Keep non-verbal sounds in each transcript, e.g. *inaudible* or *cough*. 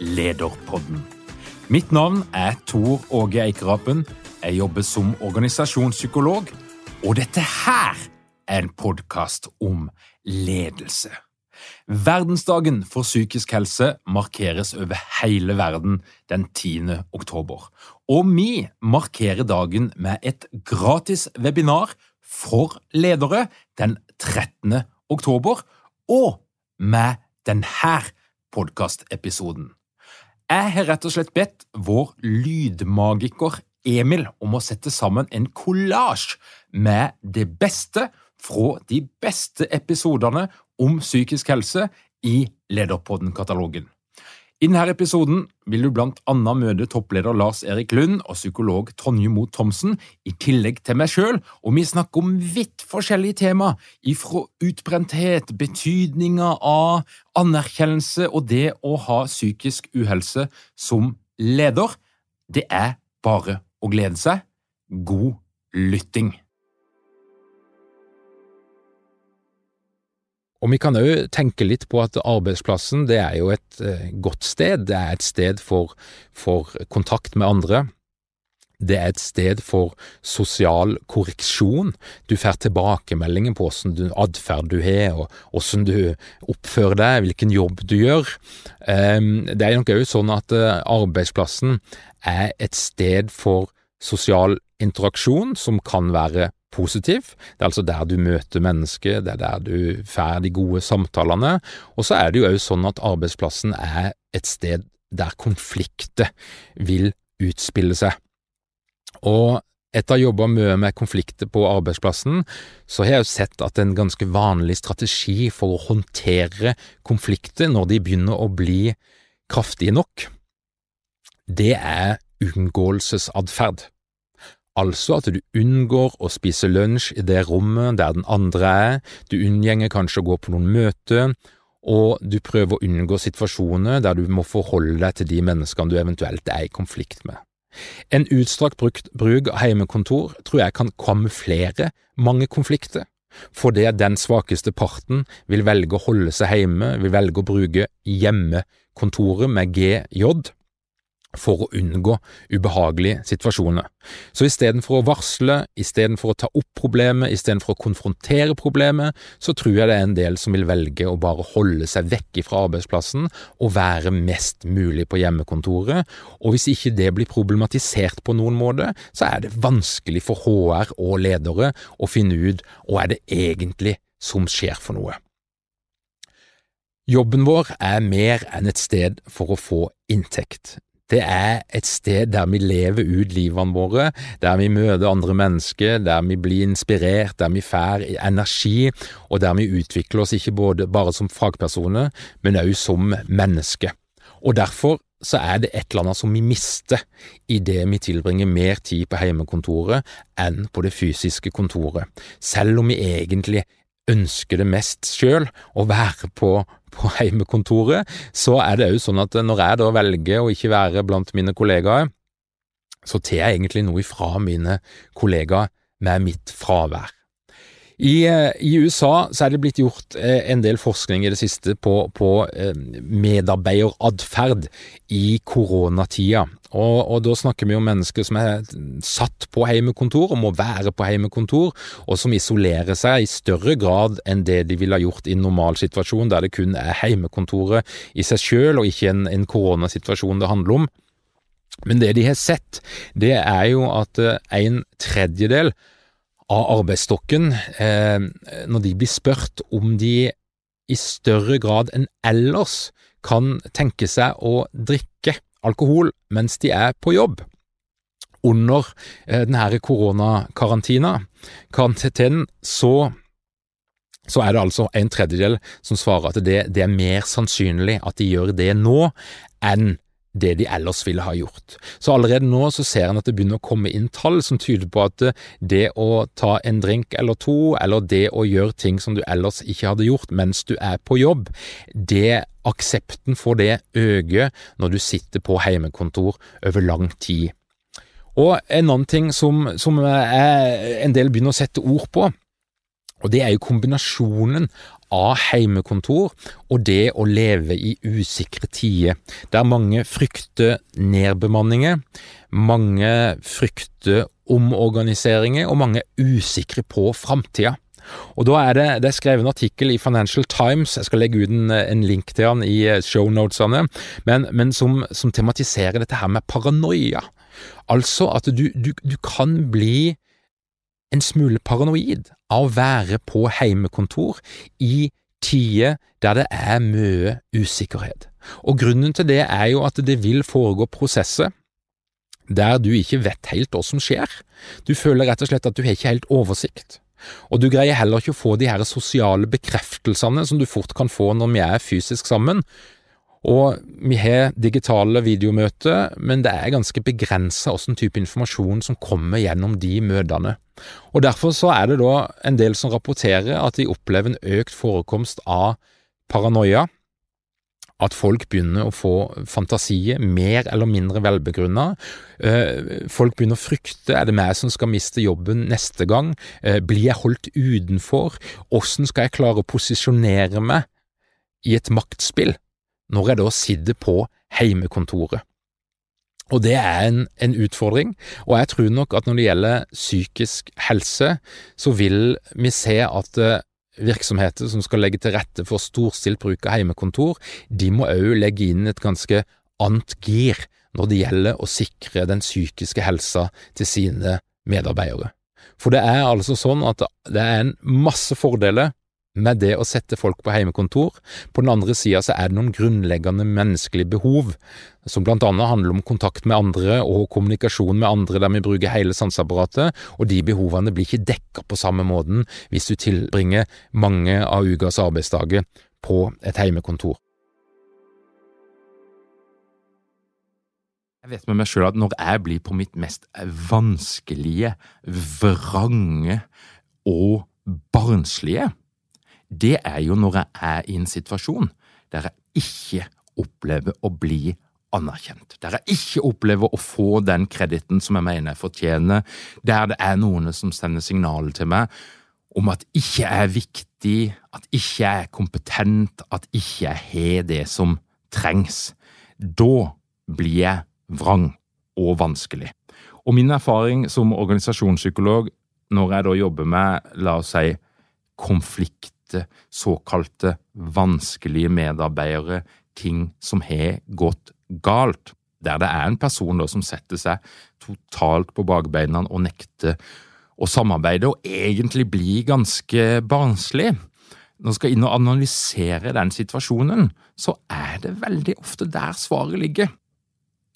Lederpodden. Mitt navn er Tor Åge Eikerapen. Jeg jobber som organisasjonspsykolog, og dette her er en podkast om ledelse. Verdensdagen for psykisk helse markeres over hele verden den 10. oktober. Og vi markerer dagen med et gratis webinar for ledere den 13. oktober, og med denne podkastepisoden. Jeg har rett og slett bedt vår lydmagiker Emil om å sette sammen en kollasj med det beste fra de beste episodene om psykisk helse i Lederpodden-katalogen. I denne episoden vil du blant annet møte toppleder Lars Erik Lund og psykolog Tonje Moe Thomsen, i tillegg til meg sjøl, og vi snakker om vidt forskjellige tema, ifra utbrenthet, betydninga av anerkjennelse og det å ha psykisk uhelse som leder. Det er bare å glede seg. God lytting! Og vi kan òg tenke litt på at arbeidsplassen det er jo et eh, godt sted. Det er et sted for, for, kontakt med andre. Det er et sted for sosial korreksjon. Du får tilbakemeldinger på åssen atferd du har, og åssen du oppfører deg, hvilken jobb du gjør. Ehm, det er nok òg sånn at eh, arbeidsplassen er et sted for sosial interaksjon som kan være positiv. Det er altså der du møter mennesker, det er der du får de gode samtalene. Og så er det jo òg sånn at arbeidsplassen er et sted der konflikter vil utspille seg. Og etter å ha jobba mye med konflikter på arbeidsplassen, så har jeg jo sett at en ganske vanlig strategi for å håndtere konflikter når de begynner å bli kraftige nok, det er unngåelsesatferd. Altså at du unngår å spise lunsj i det rommet der den andre er, du unngjenger kanskje å gå på noen møter, og du prøver å unngå situasjoner der du må forholde deg til de menneskene du eventuelt er i konflikt med. En utstrakt bruk av heimekontor tror jeg kan kamuflere mange konflikter, fordi den svakeste parten vil velge å holde seg hjemme, vil velge å bruke hjemmekontoret med GJ, for å unngå ubehagelige situasjoner. Så istedenfor å varsle, istedenfor å ta opp problemet, istedenfor å konfrontere problemet, så tror jeg det er en del som vil velge å bare holde seg vekk fra arbeidsplassen og være mest mulig på hjemmekontoret, og hvis ikke det blir problematisert på noen måte, så er det vanskelig for HR og ledere å finne ut hva er det egentlig som skjer for noe. Jobben vår er mer enn et sted for å få inntekt. Det er et sted der vi lever ut livene våre, der vi møter andre mennesker, der vi blir inspirert, der vi får energi, og der vi utvikler oss ikke både bare som fagpersoner, men også som mennesker. Og derfor så er det et eller annet som vi mister idet vi tilbringer mer tid på hjemmekontoret enn på det fysiske kontoret, selv om vi egentlig ønsker det mest sjøl, å være på, på heimekontoret, så er det òg sånn at når jeg da velger å ikke være blant mine kollegaer, så tar jeg egentlig noe ifra mine kollegaer med mitt fravær. I, eh, I, USA så er det blitt gjort eh, en del forskning i det siste på, på eh, medarbeideratferd i koronatida. Og, og, da snakker vi om mennesker som er satt på heimekontor og må være på heimekontor, og som isolerer seg i større grad enn det de ville ha gjort i en normalsituasjon, der det kun er heimekontoret i seg sjøl og ikke en, en koronasituasjon det handler om. Men det de har sett, det er jo at en tredjedel av arbeidsstokken eh, når de blir spurt om de i større grad enn ellers kan tenke seg å drikke alkohol mens de er på jobb. Under eh, denne koronakarantena, karantenen, så så er det altså en tredjedel som svarer at det, det er mer sannsynlig at de gjør det nå enn det de ellers ville ha gjort. Så allerede nå så ser en at det begynner å komme inn tall som tyder på at det å ta en drink eller to, eller det å gjøre ting som du ellers ikke hadde gjort mens du er på jobb, det aksepten for det øker når du sitter på heimekontor over lang tid. Og en annen ting som, som en del begynner å sette ord på, og det er jo kombinasjonen av heimekontor og det å leve i usikre tider, der mange frykter nedbemanninger, mange frykter omorganiseringer, og mange er usikre på framtida. Og da er det, det er skrevet en artikkel i Financial Times, jeg skal legge ut en, en link til den i eh, shownotesene, men, men som, som, tematiserer dette her med paranoia. Altså at du, du, du kan bli en smule paranoid av å være på heimekontor i tider der det er mye usikkerhet. Og grunnen til det er jo at det vil foregå prosesser der du ikke vet helt hva som skjer. Du føler rett og slett at du har ikke helt oversikt. Og du greier heller ikke å få de her sosiale bekreftelsene som du fort kan få når vi er fysisk sammen, og vi har digitale videomøter, men det er ganske begrensa hvilken type informasjon som kommer gjennom de møtene. Og Derfor så er det da en del som rapporterer at de opplever en økt forekomst av paranoia, at folk begynner å få fantasier, mer eller mindre velbegrunna. Eh, folk begynner å frykte er det meg som skal miste jobben neste gang, eh, blir jeg holdt utenfor, hvordan skal jeg klare å posisjonere meg i et maktspill? Når jeg da sitter på heimekontoret. Og det er en, en, utfordring, og jeg tror nok at når det gjelder psykisk helse, så vil vi se at eh, virksomheter som skal legge til rette for storstilt bruk av heimekontor, de må òg legge inn et ganske annet gir når det gjelder å sikre den psykiske helsa til sine medarbeidere. For det er altså sånn at det er en masse fordeler med det å sette folk på heimekontor. På den andre sida så er det noen grunnleggende menneskelige behov, som blant annet handler om kontakt med andre og kommunikasjon med andre der vi bruker hele sanseapparatet, og de behovene blir ikke dekka på samme måten hvis du tilbringer mange av ukas arbeidsdager på et heimekontor. Jeg vet med meg sjøl at når jeg blir på mitt mest vanskelige, vrange og barnslige, det er jo når jeg er i en situasjon der jeg ikke opplever å bli anerkjent, der jeg ikke opplever å få den krediten som jeg mener jeg fortjener, der det er noen som sender signaler til meg om at ikke jeg er viktig, at ikke jeg er kompetent, at ikke jeg har det som trengs. Da blir jeg vrang og vanskelig. Og min erfaring som organisasjonspsykolog når jeg da jobber med, la oss si, konflikt lite såkalte vanskelige medarbeidere, ting som har gått galt. Der det er en person da som setter seg totalt på bakbeina og nekter å samarbeide, og egentlig blir ganske barnslig. Når man skal inn og analysere den situasjonen, så er det veldig ofte der svaret ligger.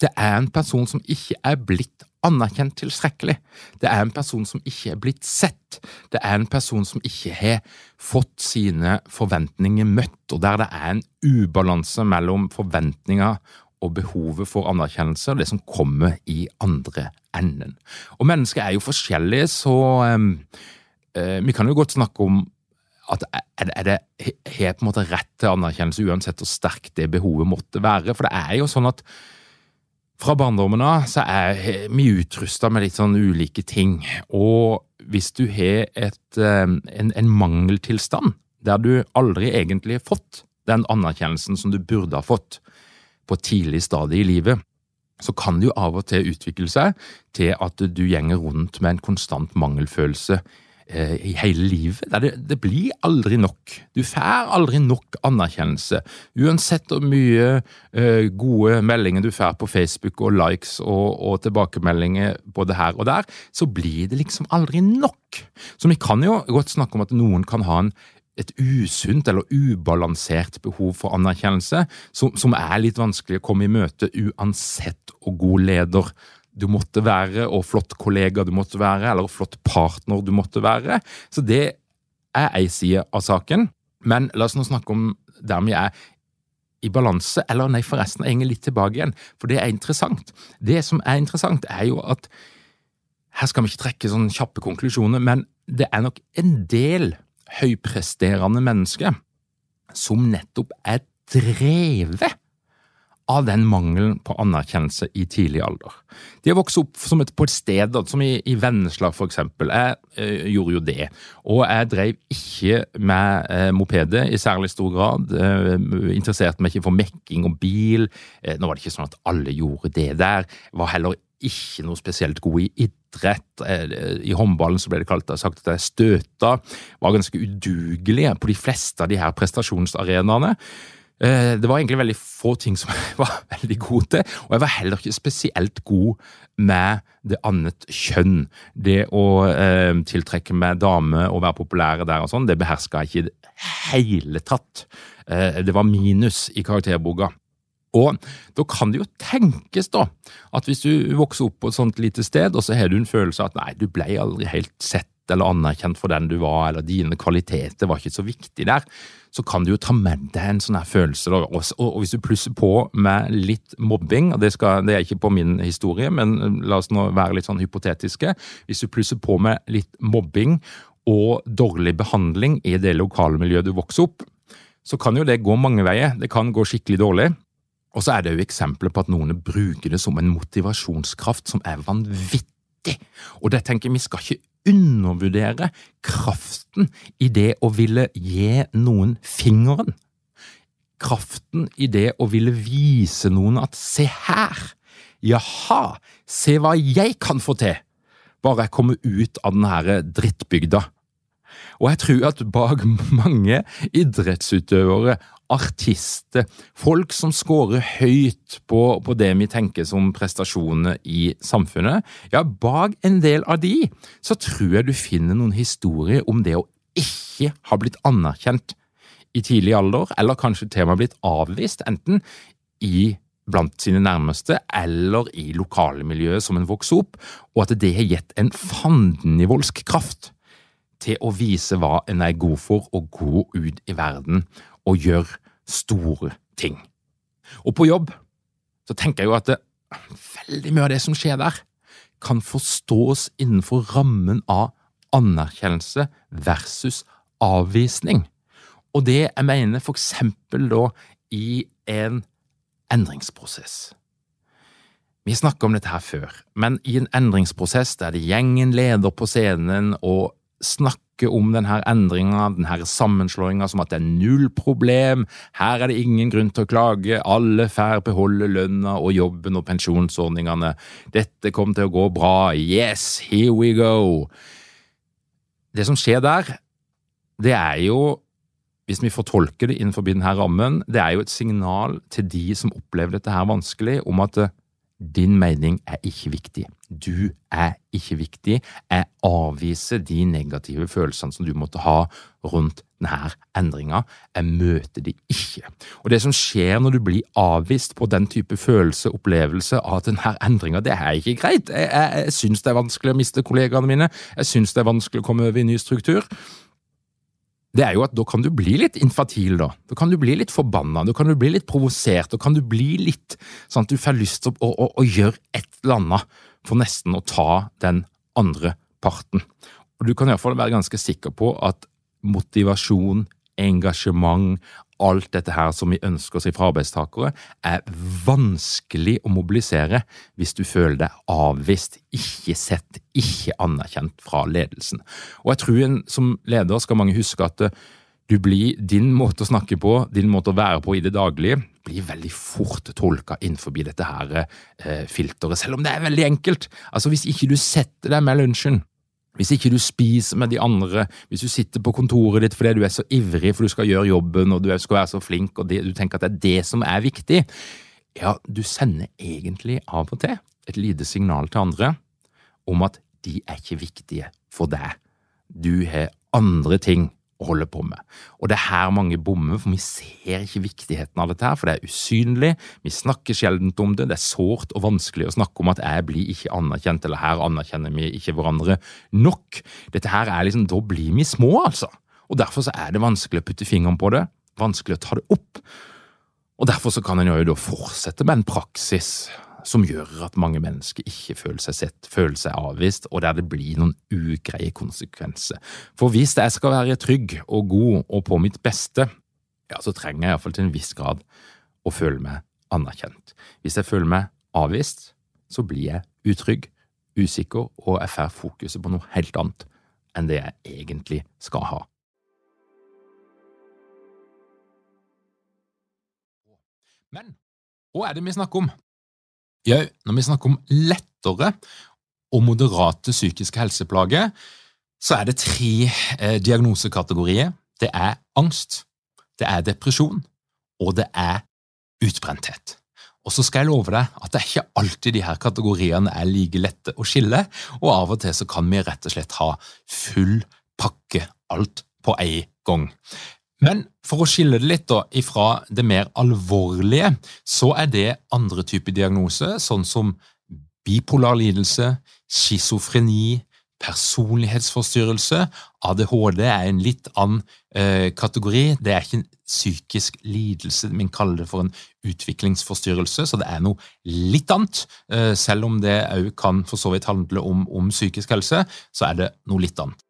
Det er en person som ikke er blitt anerkjent tilstrekkelig. Det er en person som ikke er blitt sett. Det er en person som ikke har fått sine forventninger møtt, og der det er en ubalanse mellom forventninger og behovet for anerkjennelse og det som kommer i andre enden. Og mennesker er jo forskjellige, så um, uh, vi kan jo godt snakke om at er det, har på en måte rett til anerkjennelse uansett hvor sterkt det behovet måtte være. For det er jo sånn at fra barndommen av så er vi utrusta med litt sånn ulike ting, og hvis du har et, en, en mangeltilstand der du aldri egentlig har fått den anerkjennelsen som du burde ha fått på tidlig stadie i livet, så kan det jo av og til utvikle seg til at du gjenger rundt med en konstant mangelfølelse eh, i hele livet. Det, det, blir aldri nok. Du får aldri nok anerkjennelse. Uansett hvor mye eh, gode meldinger du får på Facebook og likes og, og, tilbakemeldinger både her og der, så blir det liksom aldri nok. Så vi kan jo godt snakke om at noen kan ha en et usunt eller ubalansert behov for anerkjennelse, som, som, er litt vanskelig å komme i møte uansett hvor god leder du måtte være, og flott kollega du måtte være, eller flott partner du måtte være. Så det er ei side av saken. Men la oss nå snakke om der vi er i balanse, eller nei, forresten, jeg henger litt tilbake igjen, for det er interessant. Det som er interessant, er jo at her skal vi ikke trekke sånne kjappe konklusjoner, men det er nok en del høypresterende mennesker som nettopp er drevet av den mangelen på anerkjennelse i tidlig alder. De har vokst opp et, på et sted, som i, i Vennesla for eksempel. Jeg eh, gjorde jo det, og jeg drev ikke med eh, mopede i særlig stor grad. Eh, interesserte meg ikke for mekking og bil. Eh, nå var det ikke sånn at alle gjorde det der. Var heller ikke noe spesielt god i idrett. Eh, I håndballen så ble det kalt, sagt at jeg støta, var ganske udugelige på de fleste av de her prestasjonsarenaene. Eh, det var egentlig veldig få ting som jeg *laughs* var veldig god til, og jeg var heller ikke spesielt god med det annet kjønn. Det å eh, tiltrekke meg damer og være populære der og sånn, det beherska jeg ikke i det hele tatt. Eh, det var minus i karakterboka. Og da kan det jo tenkes da, at hvis du vokser opp på et sånt lite sted, og så har du en følelse av at nei, du ble aldri helt sett eller anerkjent for den du var, eller dine kvaliteter var ikke så viktig der, så kan du jo ta med deg en sånn her følelse. Og, og, hvis du plusser på med litt mobbing, og det, skal, det, er ikke på min historie, men la oss nå være litt sånn hypotetiske, hvis du plusser på med litt mobbing og dårlig behandling i det lokale miljøet du vokser opp, så kan jo det gå mange veier. Det kan gå skikkelig dårlig. Og så er det jo eksempler på at noen bruker det som en motivasjonskraft som er vanvittig. Og det tenker jeg vi skal ikke undervurdere kraften i det å ville gi noen fingeren. Kraften i det å ville vise noen at se her, jaha, se hva jeg kan få til, bare jeg kommer ut av denne drittbygda. Og jeg tror at bak mange idrettsutøvere artister, folk som scorer høyt på, på, det vi tenker som prestasjoner i samfunnet, ja, bak en del av de, så tror jeg du finner noen historier om det å ikke ha blitt anerkjent i tidlig alder, eller kanskje til og med blitt avvist, enten i blant sine nærmeste eller i lokalmiljøet som en vokser opp, og at det har gitt en fandenivoldsk kraft til å vise hva en er god for, og gå ut i verden og gjøre store ting. Og på jobb så tenker jeg jo at det, veldig mye av det som skjer der, kan forstås innenfor rammen av anerkjennelse versus avvisning. Og det jeg mener for eksempel da i en endringsprosess. Vi snakket om dette her før, men i en endringsprosess der det gjengen leder på scenen og snakke om denne endringa, denne sammenslåinga, som at det er null problem, her er det ingen grunn til å klage, alle får beholde lønna og jobben og pensjonsordningene, dette kommer til å gå bra, yes, here we go. Det som skjer der, det er jo, hvis vi får tolke det innenfor denne rammen, det er jo et signal til de som opplever dette her vanskelig, om at din mening er ikke viktig. Du er ikke viktig. Jeg avviser de negative følelsene som du måtte ha rundt denne endringa. Jeg møter de ikke. Og det som skjer når du blir avvist på den type følelse, opplevelse av at denne endringa, det er ikke greit. Jeg, jeg, jeg syns det er vanskelig å miste kollegaene mine. Jeg syns det er vanskelig å komme over i ny struktur det er jo at da kan du bli litt infatil, da. Da kan du bli litt forbanna, da kan du bli litt provosert, da kan du bli litt sånn at du får lyst til å, å, å, gjøre et eller annet for nesten å ta den andre parten. Og du kan iallfall være ganske sikker på at motivasjon, engasjement, alt dette her som vi ønsker oss fra arbeidstakere, er vanskelig å mobilisere hvis du føler deg avvist, ikke sett, ikke anerkjent fra ledelsen. Og jeg tror en, som leder skal mange huske at du blir, din måte å snakke på, din måte å være på i det daglige, blir veldig fort tolka innenfor dette her eh, filteret, selv om det er veldig enkelt. Altså Hvis ikke du setter deg med lunsjen, hvis ikke du spiser med de andre, hvis du sitter på kontoret ditt fordi du er så ivrig for du skal gjøre jobben og du skal være så flink og det, du tenker at det er det som er viktig, ja, du sender egentlig av og til et lite signal til andre om at de er ikke viktige for deg. Du har andre ting holder på med. Og det er her mange bommer, for vi ser ikke viktigheten av dette, her, for det er usynlig, vi snakker sjelden om det, det er sårt og vanskelig å snakke om at jeg blir ikke anerkjent, eller her anerkjenner vi ikke hverandre nok. Dette her er liksom, Da blir vi små, altså. Og derfor så er det vanskelig å putte fingeren på det, vanskelig å ta det opp. Og derfor så kan en jo da fortsette med en praksis som gjør at mange mennesker ikke føler seg sett, føler seg avvist, og der det blir noen ugreie konsekvenser. For hvis jeg skal være trygg og god og på mitt beste, ja, så trenger jeg iallfall til en viss grad å føle meg anerkjent. Hvis jeg føler meg avvist, så blir jeg utrygg, usikker, og jeg får fokuset på noe helt annet enn det jeg egentlig skal ha. Men hva er det vi snakker om? Ja, når vi snakker om lettere og moderate psykiske helseplager, så er det tre eh, diagnosekategorier. Det er angst, det er depresjon, og det er utbrenthet. Og så skal jeg love deg at det er ikke alltid de her kategoriene er like lette å skille, og av og til så kan vi rett og slett ha full pakke, alt på en gang. Men for å skille det litt da, ifra det mer alvorlige, så er det andre typer diagnoser, sånn som bipolar lidelse, schizofreni, personlighetsforstyrrelse. ADHD er en litt annen eh, kategori. Det er ikke en psykisk lidelse, men kaller det for en utviklingsforstyrrelse, så det er noe litt annet. Eh, selv om det òg kan for så vidt handle om, om psykisk helse, så er det noe litt annet.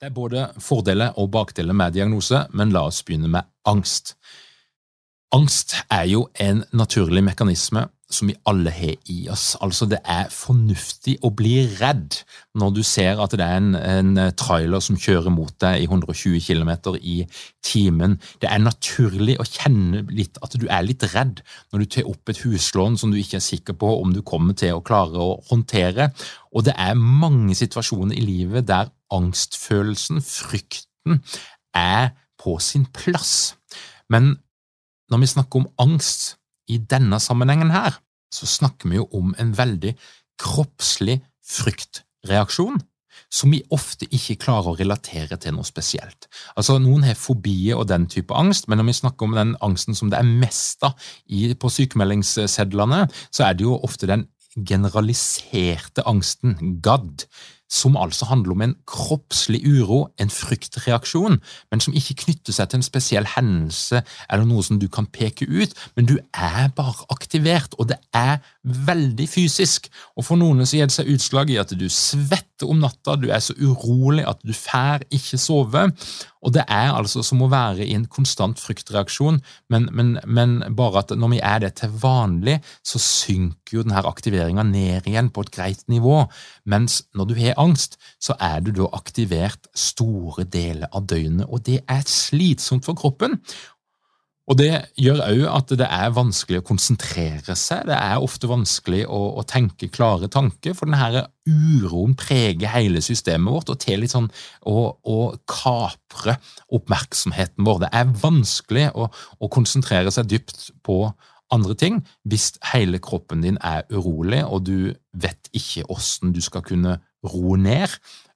Det er både fordeler og bakdeler med diagnose, men la oss begynne med angst. Angst er jo en naturlig mekanisme som vi alle har i oss. Altså, det er fornuftig å bli redd når du ser at det er en, en trailer som kjører mot deg i 120 km i timen. Det er naturlig å kjenne litt at du er litt redd når du tar opp et huslån som du ikke er sikker på om du kommer til å klare å håndtere. Og det er mange situasjoner i livet der angstfølelsen, frykten, er på sin plass. Men når vi snakker om angst, i denne sammenhengen her, så snakker vi jo om en veldig kroppslig fryktreaksjon som vi ofte ikke klarer å relatere til noe spesielt. Altså, Noen har fobier og den type angst, men når vi snakker om den angsten som det er mest av på sykemeldingssedlene, så er det jo ofte den generaliserte angsten, GAD, som altså handler om en kroppslig uro, en fryktreaksjon, men som ikke knytter seg til en spesiell hendelse eller noe som du kan peke ut, men du er bare aktivert, og det er veldig fysisk. Og For noen så gir det seg utslag i at du svetter om natta, du er så urolig at du fær ikke sove, og det er altså som å være i en konstant fryktreaksjon, men, men, men bare at når vi er det til vanlig, så synker jo denne aktiveringa ned igjen på et greit nivå, mens når du har angst, så er du da aktivert store deler av døgnet, og det er slitsomt for kroppen. Og Det gjør òg at det er vanskelig å konsentrere seg. Det er ofte vanskelig å, å tenke klare tanker, for denne uroen preger hele systemet vårt og til litt sånn å, å kapre oppmerksomheten vår. Det er vanskelig å, å konsentrere seg dypt på andre ting hvis hele kroppen din er urolig, og du vet ikke hvordan du skal kunne roe ned.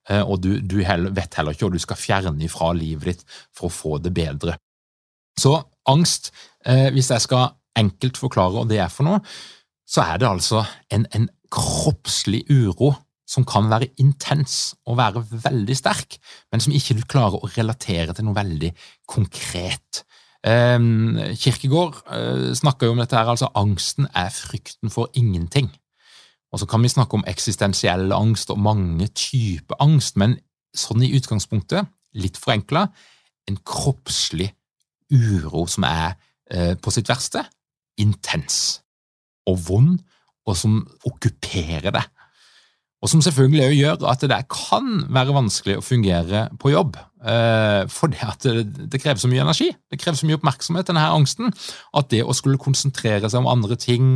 Eh, og du, du vet heller ikke hva du skal fjerne ifra livet ditt for å få det bedre. Så angst, eh, hvis jeg skal enkelt forklare hva det er for noe, så er det altså en, en kroppslig uro som kan være intens og være veldig sterk, men som ikke du klarer å relatere til noe veldig konkret. Eh, Kirkegård eh, snakker jo om dette her, altså angsten er frykten for ingenting. Og så kan vi snakke om eksistensiell angst og mange typer angst, men sånn i utgangspunktet litt forenkla, en kroppslig uro som er eh, på sitt verste intens og vond, og som okkuperer det. Og som selvfølgelig også gjør at det kan være vanskelig å fungere på jobb. Eh, for at det, krever så mye energi, det krever så mye oppmerksomhet, denne her angsten, at det å skulle konsentrere seg om andre ting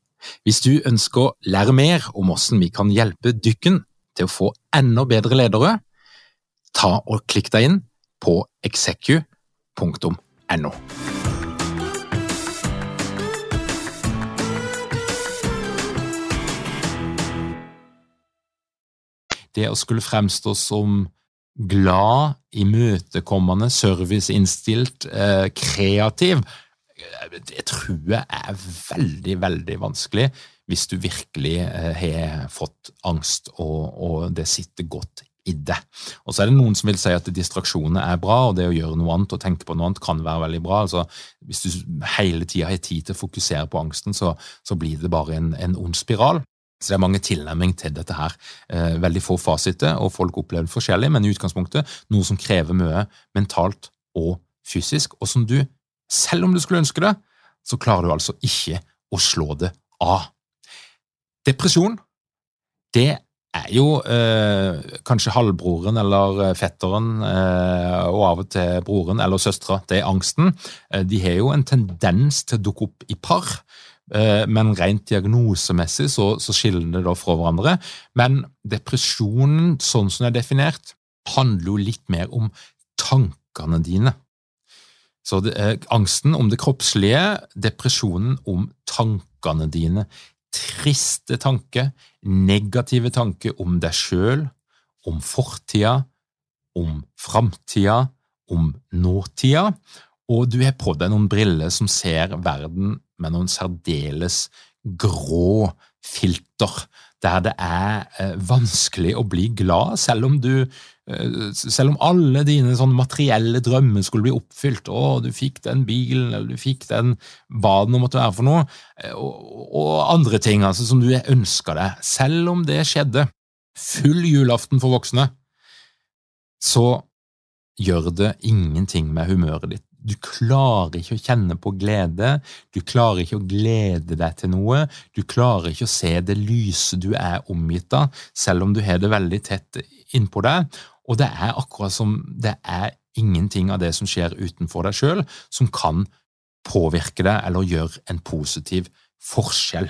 Hvis du ønsker å lære mer om hvordan vi kan hjelpe dykken til å få enda bedre ledere, ta og klikk deg inn på execu.no. Det å skulle fremstå som glad, imøtekommende, serviceinnstilt, eh, kreativ, det tror jeg er veldig, veldig vanskelig hvis du virkelig eh, har fått angst og, og det sitter godt i det. Og så er det noen som vil si at distraksjoner er bra, og det å gjøre noe annet og tenke på noe annet kan være veldig bra. Altså, hvis du hele tida har tid til å fokusere på angsten, så, så blir det bare en, en ond spiral. Så det er mange tilnærming til dette her. Eh, veldig få fasiter, og folk opplever det forskjellig, men i utgangspunktet noe som krever mye mentalt og fysisk, og som du, selv om du skulle ønske det, så klarer du altså ikke å slå det av. Depresjon, det er jo eh, kanskje halvbroren eller eh, fetteren, eh, og av og til broren eller søstera til angsten. Eh, de har jo en tendens til å dukke opp i par, eh, men rent diagnosemessig så, så skiller det da fra hverandre. Men depresjonen, sånn som det er definert, handler jo litt mer om tankene dine. Så det er angsten om det kroppslige, depresjonen om tankene dine triste tanker, negative tanker om deg sjøl, om fortida, om framtida, om nåtida, og du har på deg noen briller som ser verden med noen særdeles grå filter, der det er eh, vanskelig å bli glad, selv om du Eh, selv om alle dine sånn materielle drømmer skulle bli oppfylt, å, du fikk den bilen, eller du fikk den hva det måtte være for noe, eh, og, og andre ting altså, som du ønska deg, selv om det skjedde, full julaften for voksne, så gjør det ingenting med humøret ditt. Du klarer ikke å kjenne på glede, du klarer ikke å glede deg til noe, du klarer ikke å se det lyse du er omgitt av, selv om du har det veldig tett innpå deg, og det er akkurat som det er ingenting av det som skjer utenfor deg sjøl, som kan påvirke deg eller gjøre en positiv forskjell.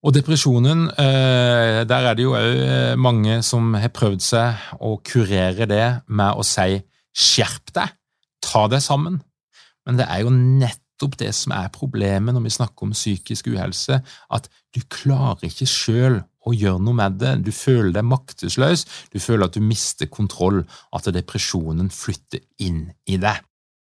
Og depresjonen, eh, der er det jo òg eh, mange som har prøvd seg å kurere det med å si skjerp deg, ta deg sammen. Men det er jo nettopp det som er problemet når vi snakker om psykisk uhelse, at du klarer ikke sjøl å gjøre noe med det. Du føler deg maktesløs, du føler at du mister kontroll, at depresjonen flytter inn i deg.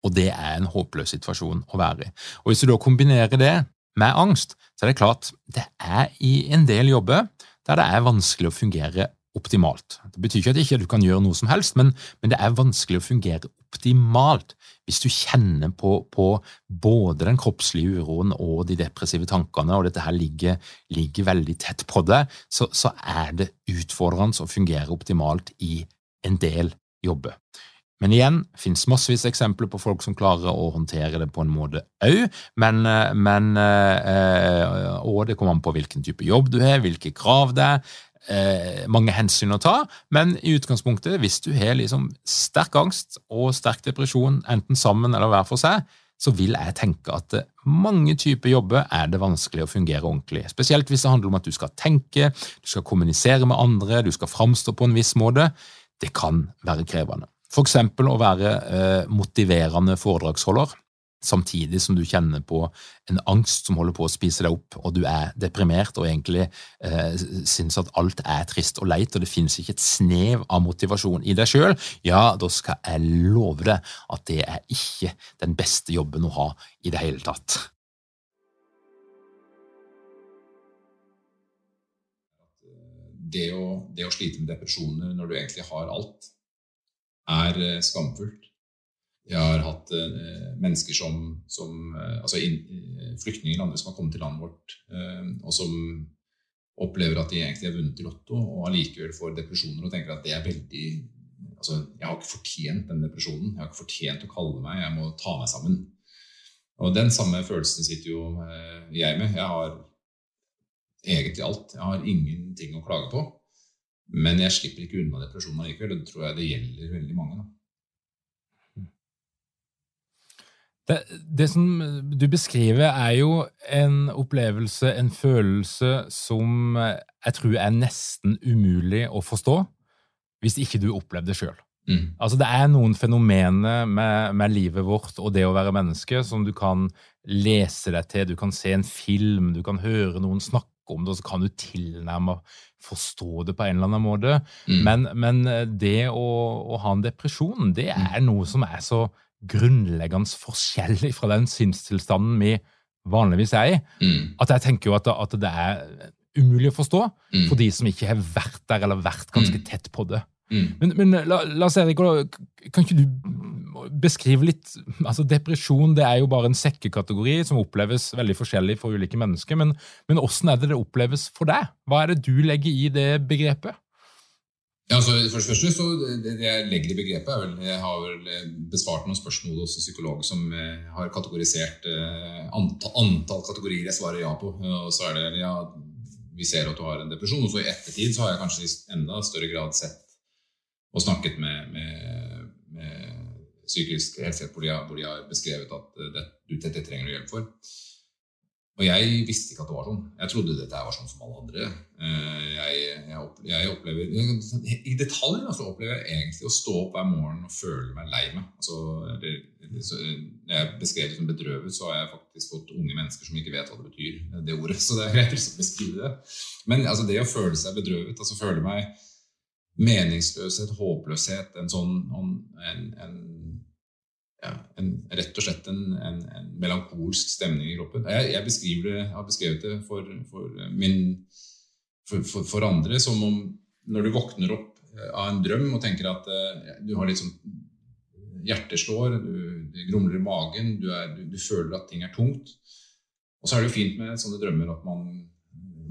Og det er en håpløs situasjon å være i. Og Hvis du da kombinerer det med angst, så er det klart det er i en del jobber der det er vanskelig å fungere optimalt. Det betyr ikke at du ikke kan gjøre noe som helst, men, men, det er vanskelig å fungere optimalt hvis du kjenner på, på, både den kroppslige uroen og de depressive tankene, og dette her ligger, ligger veldig tett på deg, så, så er det utfordrende å fungere optimalt i en del jobber. Men igjen, det finnes massevis av eksempler på folk som klarer å håndtere det på en måte òg, men, men eh, Og det kommer an på hvilken type jobb du har, hvilke krav det er, eh, mange hensyn å ta, men i utgangspunktet, hvis du har liksom sterk angst og sterk depresjon, enten sammen eller hver for seg, så vil jeg tenke at mange typer jobber er det vanskelig å fungere ordentlig. Spesielt hvis det handler om at du skal tenke, du skal kommunisere med andre, du skal framstå på en viss måte. Det kan være krevende. For eksempel å være eh, motiverende foredragsholder. Samtidig som du kjenner på en angst som holder på å spise deg opp, og du er deprimert og egentlig eh, syns at alt er trist og leit, og det finnes ikke et snev av motivasjon i deg sjøl, ja, da skal jeg love deg at det er ikke den beste jobben å ha i det hele tatt. Det å, det å slite med depresjoner når du egentlig har alt, er eh, skamfullt. Jeg har hatt eh, mennesker som, som eh, altså eh, flyktninger andre som har kommet til landet vårt, og som opplever at de egentlig har vunnet i Lotto, og allikevel får depresjoner og tenker at det er veldig altså, Jeg har ikke fortjent den depresjonen. Jeg har ikke fortjent å kalle meg. Jeg må ta meg sammen. Og den samme følelsen sitter jo jeg med. Jeg har egentlig alt. Jeg har ingenting å klage på. Men jeg slipper ikke unna depresjonen allikevel, og det tror jeg det gjelder veldig mange. da. Det, det, som du beskriver, er jo en opplevelse, en følelse, som jeg tror er nesten umulig å forstå hvis ikke du opplevde det sjøl. Mm. Altså, det er noen fenomener med, med, livet vårt og det å være menneske som du kan lese deg til. Du kan se en film, du kan høre noen snakke om det, og så kan du tilnærme forstå det på en eller annen måte. Mm. Men, men, det å, å, ha en depresjon, det er noe som er så grunnleggende forskjellig fra den sinnstilstanden vi vanligvis er i, mm. at jeg tenker jo at, at, det er umulig å forstå mm. for de som ikke har vært der eller vært ganske mm. tett på det. Mm. Men, men Lars Erik, kan ikke du beskrive litt altså Depresjon det er jo bare en sekkekategori som oppleves veldig forskjellig for ulike mennesker. Men, men hvordan er det det oppleves for deg? Hva er det du legger i det begrepet? Ja, altså, for det så det, jeg legger i begrepet er vel, Jeg har vel eh, besvart noen spørsmål hos en psykolog som eh, har kategorisert eh, antall, antall, kategorier jeg svarer ja på. Og så er det ja, vi ser at du har en depresjon. Og så i ettertid så har jeg kanskje i enda større grad sett og snakket med, med, med psykisk helsehjelp hvor, de har beskrevet at det, dette trenger du hjelp for. Og jeg visste ikke at det var sånn. Jeg trodde dette var sånn som alle andre. Eh, jeg, jeg, jeg opplever, I detalj altså, opplever jeg egentlig å stå opp hver morgen og føle meg lei meg. Altså, når jeg beskrev det som bedrøvet, så har jeg faktisk fått unge mennesker som ikke vet hva det betyr. det ordet, *laughs* Så det er greit å beskrive det. Men altså, det å føle seg bedrøvet, altså føle meg meningsløshet, håpløshet, en sånn en, en ja, en, rett og slett en, en, en, melankolsk stemning i kroppen. Jeg, jeg, det, jeg har beskrevet det for, for, min, for, for, andre som om når du våkner opp eh, av en drøm og tenker at uh, du har litt sånn Hjertet slår, du, det grumler i magen, du, er, du, du, føler at ting er tungt. Og så er det jo fint med sånne drømmer at man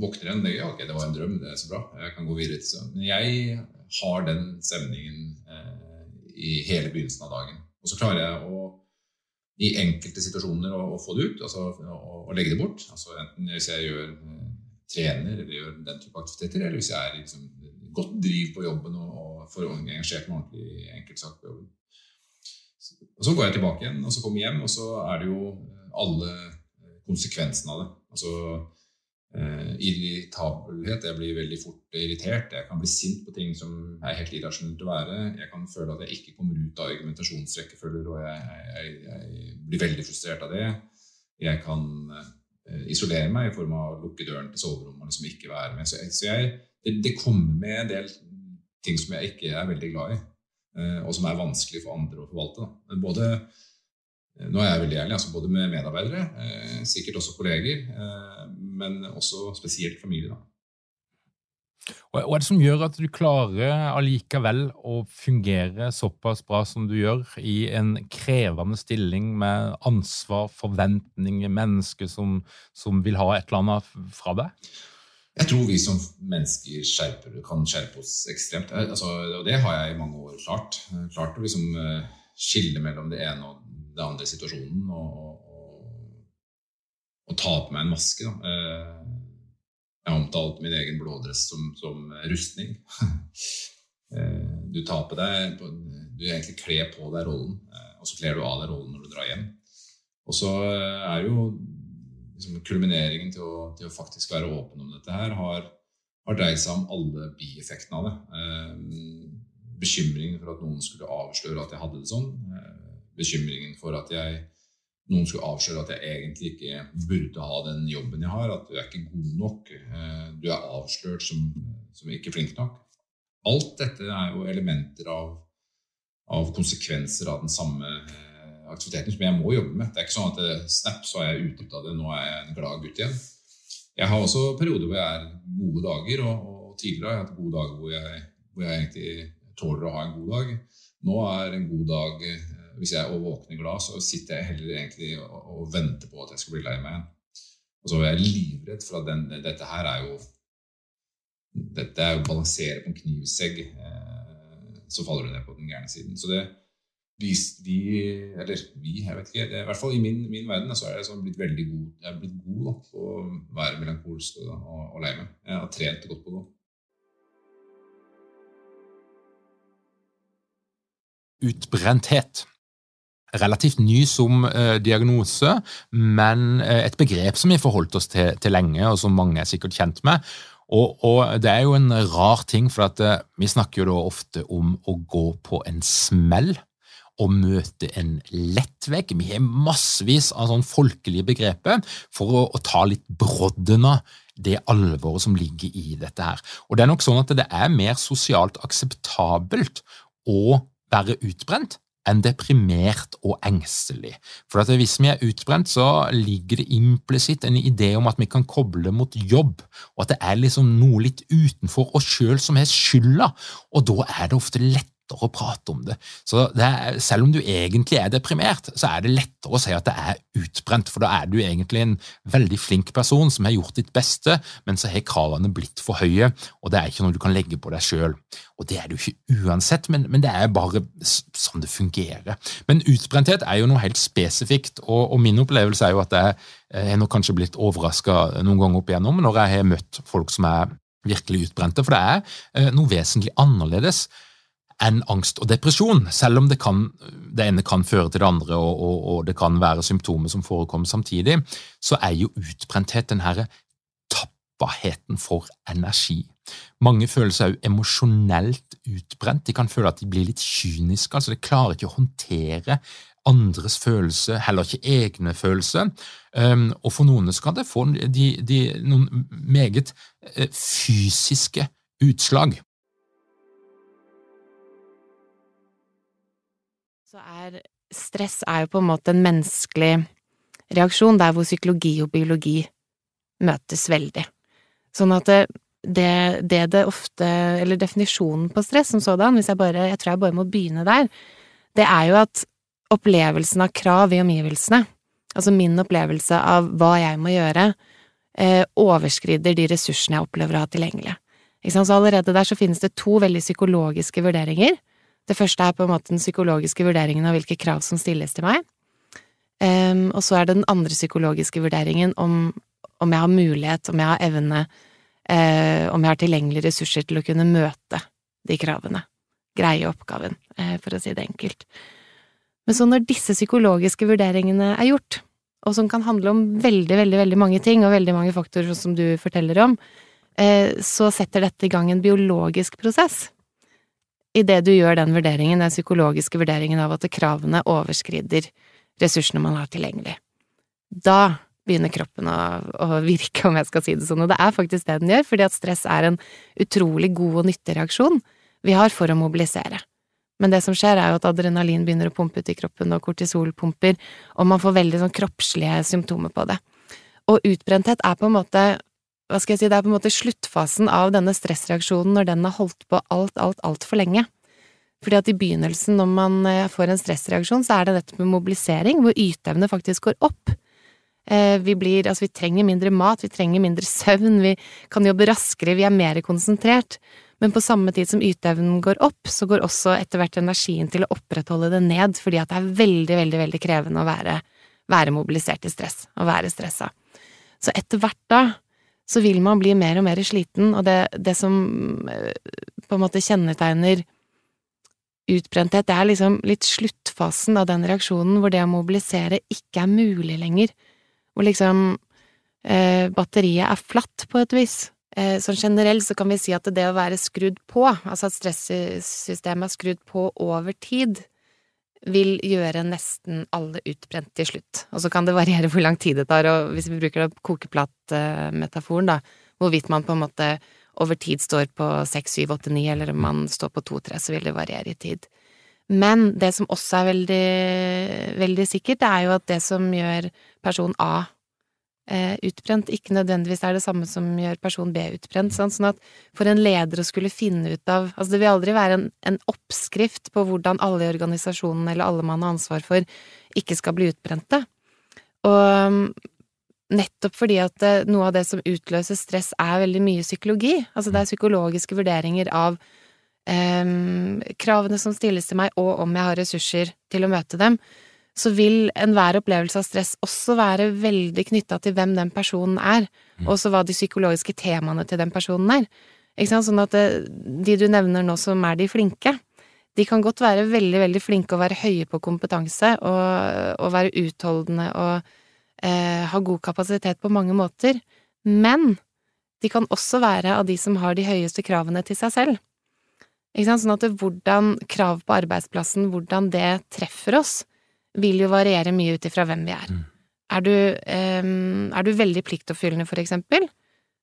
våkner igjen ja, ok, det var en drøm, det er så bra, jeg kan gå videre. Men jeg har den stemningen uh, i hele begynnelsen av dagen. Og så klarer jeg å i enkelte situasjoner å, å få det ut, altså å, å, legge det bort. Altså Enten hvis jeg gjør eh, trener eller gjør den type aktiviteter, eller hvis jeg er liksom, godt driv på jobben og, og får engasjert meg ordentlig i enkeltsak. Og Så går jeg tilbake igjen, og så kommer jeg hjem, og så er det jo alle konsekvensene av det. Altså Uh, irritabelhet. Jeg blir veldig fort irritert. Jeg kan bli sint på ting som er helt irrasjonelt å være. Jeg kan føle at jeg ikke kommer ut av argumentasjonsrekkefølger, og jeg, jeg, jeg, blir veldig frustrert av det. Jeg kan uh, isolere meg i form av å lukke døren til soverommet og liksom ikke være med. Så, så det, det, kommer med en del ting som jeg ikke er veldig glad i, uh, og som er vanskelig for andre å forvalte. Da. Både nå er jeg veldig ærlig, altså både med medarbeidere, sikkert også kolleger, men også spesielt familie. da. Hva er det som gjør at du klarer allikevel å fungere såpass bra som du gjør i en krevende stilling med ansvar, forventninger, mennesker som, som vil ha et eller annet fra deg? Jeg tror vi som mennesker skjerper, kan skjerpe oss ekstremt. Eh, altså, og det har jeg i mange år klart. Klart å liksom skille mellom det ene og det andre situasjonen og, og ta på meg en maske. Da. Eh, jeg har omtalt min egen blådress som, som rustning. *laughs* Eh, du tar på deg Du egentlig kler på deg rollen, eh, og så kler du av deg rollen når du drar hjem. Og så er jo liksom, kulmineringen til å, til å, faktisk være åpen om dette her, har, har dreid seg om alle bieffektene av det. Bekymringen for at noen skulle avsløre at jeg hadde det sånn bekymringen for at jeg noen skulle avsløre at jeg egentlig ikke burde ha den jobben jeg har, at du er ikke god nok, eh, du er avslørt som, som ikke flink nok. Alt dette er jo elementer av, av konsekvenser av den samme eh, aktiviteten som jeg må jobbe med. Det er ikke sånn at det, snap, så er jeg ute av det, nå er jeg en glad gutt igjen. Jeg har også perioder hvor jeg er gode dager, og, og tidligere har jeg hatt gode dager hvor jeg, hvor jeg egentlig tåler å ha en god dag. Nå er en god dag hvis jeg våkner glad, så sitter jeg heller egentlig og, og venter på at jeg skal bli lei meg. Og så er jeg livredd for at den, dette her er jo Dette er å balansere på en knivsegg. Eh, så faller du ned på den gærne siden. Så det de, vi, eller vi, jeg vet ikke, det, i hvert fall i min, min verden så er jeg sånn blitt veldig god jeg er blitt god da, på å være melankolsk og, og, og lei meg. Jeg har trent godt på det. Utbrenthet relativt ny som eh, diagnose, men eh, et begrep som vi forholdt oss til, til, lenge, og som mange er sikkert kjent med. Og, og Det er jo en rar ting, for at, eh, vi snakker jo da ofte om å gå på en smell og møte en lettvegg. Vi har massevis av sånn folkelige begreper for å, å ta litt brodden av det alvoret som ligger i dette her. Og Det er nok sånn at det er mer sosialt akseptabelt å være utbrent enn deprimert og engstelig. For Hvis vi er utbrent, så ligger det implisitt en idé om at vi kan koble mot jobb, og at det er liksom noe litt utenfor oss sjøl som har skylda, og da er det ofte lett lettere å prate om det. Så det er, Selv om du egentlig er deprimert, så er det lettere å si at det er utbrent, for da er du egentlig en veldig flink person som har gjort ditt beste, men så har kravene blitt for høye, og det er ikke noe du kan legge på deg sjøl. Og det er det jo ikke uansett, men, men, det er bare sånn det fungerer. Men utbrenthet er jo noe helt spesifikt, og, og min opplevelse er jo at jeg, jeg har nok kanskje blitt overraska noen ganger opp igjennom når jeg har møtt folk som er virkelig utbrente, for det er eh, noe vesentlig annerledes enn angst og depresjon, selv om det, kan, det ene kan føre til det andre, og, og, og, det kan være symptomer som forekommer samtidig, så er jo utbrenthet den herre tapperheten for energi. Mange føler seg jo emosjonelt utbrent. De kan føle at de blir litt kyniske. altså De klarer ikke å håndtere andres følelse, heller ikke egne følelser. Um, og for noen skal det få de, de, noen meget uh, fysiske utslag. Så er stress er jo på en måte en menneskelig reaksjon, der hvor psykologi og biologi møtes veldig. Sånn at det, det, det, det ofte Eller definisjonen på stress som sådan, hvis jeg bare Jeg tror jeg bare må begynne der. Det er jo at opplevelsen av krav i omgivelsene, altså min opplevelse av hva jeg må gjøre, eh, overskrider de ressursene jeg opplever å ha tilgjengelig. Så allerede der så finnes det to veldig psykologiske vurderinger det første er på en måte den psykologiske vurderingen av hvilke krav som stilles til meg. Um, og så er det den andre psykologiske vurderingen om, om jeg har mulighet, om jeg har evne, uh, om jeg har tilgjengelige ressurser til å kunne møte de kravene. Greie oppgaven, uh, for å si det enkelt. Men så når disse psykologiske vurderingene er gjort, og som kan handle om veldig, veldig, veldig mange ting, og veldig mange faktorer som du forteller om, uh, så setter dette i gang en biologisk prosess idet du gjør den vurderingen, den psykologiske vurderingen av at kravene overskrider ressursene man har tilgjengelig. Da begynner kroppen å, å, virke, om jeg skal si det sånn, og det er faktisk det den gjør, fordi at stress er en utrolig god og nyttig reaksjon vi har for å mobilisere. Men det som skjer, er jo at adrenalin begynner å pumpe ut i kroppen, og kortisol pumper, og man får veldig sånn kroppslige symptomer på det. Og utbrenthet er på en måte hva skal jeg si, det er på en måte sluttfasen av denne stressreaksjonen når den har holdt på alt, alt, altfor lenge. Fordi at i begynnelsen, når man eh, får en stressreaksjon, så er det dette med mobilisering, hvor yteevne faktisk går opp. Eh, vi blir, altså vi trenger mindre mat, vi trenger mindre søvn, vi kan jobbe raskere, vi er mer konsentrert. Men på samme tid som yteevnen går opp, så går også etter hvert energien til å opprettholde det ned, fordi at det er veldig, veldig, veldig krevende å være, være mobilisert i stress, å være stressa. Så etter hvert da, så vil man bli mer og mer sliten, og det, det som eh, på en måte kjennetegner utbrenthet, det er liksom litt sluttfasen av den reaksjonen hvor det å mobilisere ikke er mulig lenger, hvor liksom eh, batteriet er flatt på et vis. Eh, sånn generelt så kan vi si at det å være skrudd på, altså at stressystemet er skrudd på over tid, vil gjøre nesten alle utbrent til slutt. Og så kan det variere hvor lang tid det tar, og hvis vi bruker kokeplatmetaforen, da, hvorvidt man på en måte over tid står på seks, syv, åtte, ni, eller om man står på to, tre, så vil det variere i tid. Men det som også er veldig, veldig sikkert, det er jo at det som gjør person A utbrent, ikke nødvendigvis er det samme som gjør person B utbrent. Sånn, sånn at for en leder å skulle finne ut av Altså, det vil aldri være en, en oppskrift på hvordan alle i organisasjonen eller alle man har ansvar for, ikke skal bli utbrente. Og nettopp fordi at det, noe av det som utløser stress, er veldig mye psykologi. Altså det er psykologiske vurderinger av um, kravene som stilles til meg, og om jeg har ressurser til å møte dem, så vil enhver opplevelse av stress også være veldig knytta til hvem den personen er, og også hva de psykologiske temaene til den personen er. Ikke sant? Sånn at det, de du nevner nå som er de flinke, de kan godt være veldig, veldig flinke og være høye på kompetanse og, og være utholdende og eh, ha god kapasitet på mange måter, men de kan også være av de som har de høyeste kravene til seg selv. Ikke sant? Sånn at det, hvordan krav på arbeidsplassen, hvordan det treffer oss, vil jo variere mye ut ifra hvem vi er. Mm. Er, du, um, er du veldig pliktoppfyllende, for eksempel,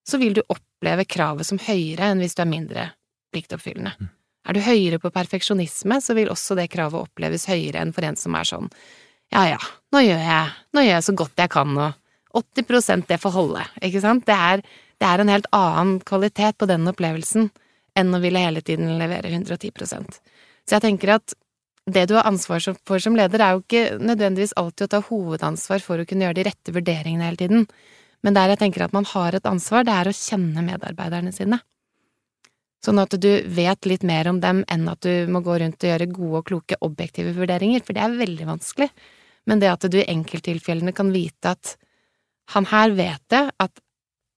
så vil du oppleve kravet som høyere enn hvis du er mindre pliktoppfyllende. Mm. Er du høyere på perfeksjonisme, så vil også det kravet oppleves høyere enn for en som er sånn ja ja, nå gjør jeg, nå gjør jeg så godt jeg kan, og 80% det får holde, ikke sant? Det er, det er en helt annen kvalitet på den opplevelsen enn å ville hele tiden levere 110% Så jeg tenker at det du har ansvar for som leder, er jo ikke nødvendigvis alltid å ta hovedansvar for å kunne gjøre de rette vurderingene hele tiden, men der jeg tenker at man har et ansvar, det er å kjenne medarbeiderne sine. Sånn at du vet litt mer om dem enn at du må gå rundt og gjøre gode og kloke objektive vurderinger, for det er veldig vanskelig. Men det at du i enkelttilfellene kan vite at han her vet det, at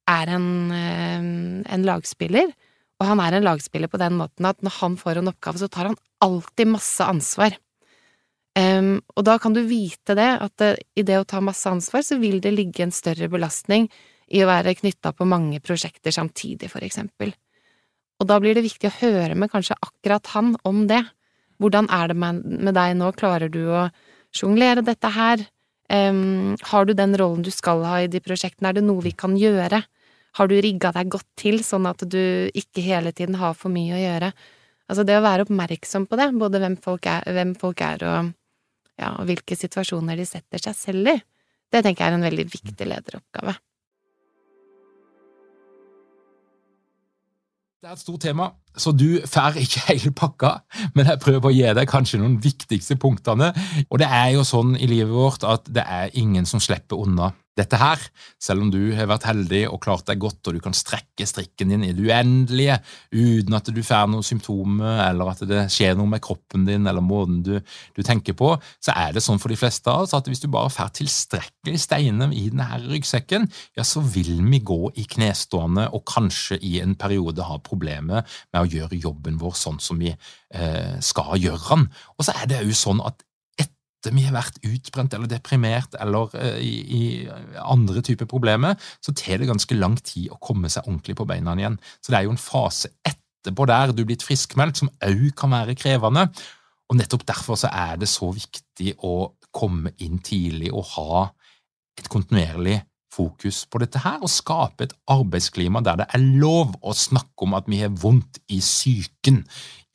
er en, eh, en lagspiller, og han er en lagspiller på den måten at når han får en oppgave, så tar han alltid masse ansvar. Um, og da kan du vite det, at det, i det å ta masse ansvar, så vil det ligge en større belastning i å være knytta på mange prosjekter samtidig, for eksempel. Og da blir det viktig å høre med kanskje akkurat han om det. Hvordan er det med, med deg nå, klarer du å sjonglere dette her? Um, har du den rollen du skal ha i de prosjektene, er det noe vi kan gjøre? Har du rigga deg godt til, sånn at du ikke hele tiden har for mye å gjøre? Altså, det å være oppmerksom på det, både hvem folk er, hvem folk er og, ja, hvilke situasjoner de setter seg selv i, det tenker jeg er en veldig viktig lederoppgave. Det er et stort tema, så du får ikke hele pakka, men jeg prøver å gi deg kanskje noen viktigste punktene. Og det er jo sånn i livet vårt at det er ingen som slipper unna dette her, selv om du har vært heldig og klart deg godt, og du kan strekke strikken din i det uendelige uten at du får noen symptomer, eller at det skjer noe med kroppen din eller måten du, du, tenker på, så er det sånn for de fleste av oss at hvis du bare får tilstrekkelig steiner i denne ryggsekken, ja, så vil vi gå i knestående og kanskje i en periode ha problemer med å gjøre jobben vår sånn som vi eh, skal gjøre den. Og så er det jo sånn at vi har vært utbrent eller deprimert eller uh, i, i, andre typer problemer, så tar det ganske lang tid å komme seg ordentlig på beina igjen. Så det er jo en fase etterpå der du er blitt friskmeldt, som òg kan være krevende. Og nettopp derfor så er det så viktig å komme inn tidlig og ha et kontinuerlig fokus på dette her, og skape et arbeidsklima der det er lov å snakke om at vi har vondt i psyken,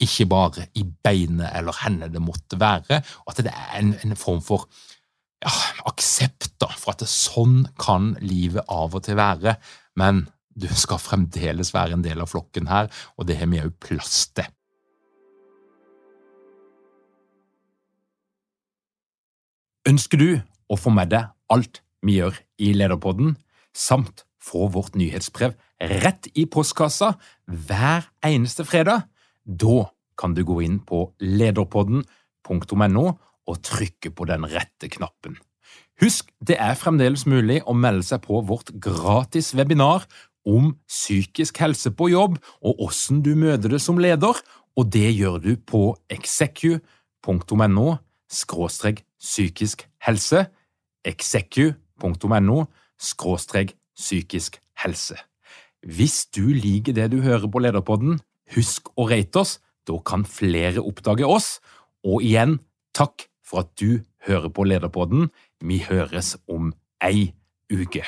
ikke bare i beinet eller henne det måtte være, og at det er en, en form for ja, aksept da, for at det, sånn kan livet av og til være, men du skal fremdeles være en del av flokken her, og det har vi òg plass til. Ønsker du å få med deg alt vi gjør i Lederpodden, samt få vårt nyhetsbrev rett i postkassa hver eneste fredag, da kan du gå inn på lederpodden.no og trykke på den rette knappen. Husk, det er fremdeles mulig å melde seg på vårt gratis webinar om psykisk helse på jobb og hvordan du møter det som leder, og det gjør du på execu.no psykisk helse, execu.no psykisk helse. Hvis du liker det du hører på Lederpodden, husk å rate oss, da kan flere oppdage oss. Og igjen, takk for at du hører på Lederpodden. Vi høres om ei uke.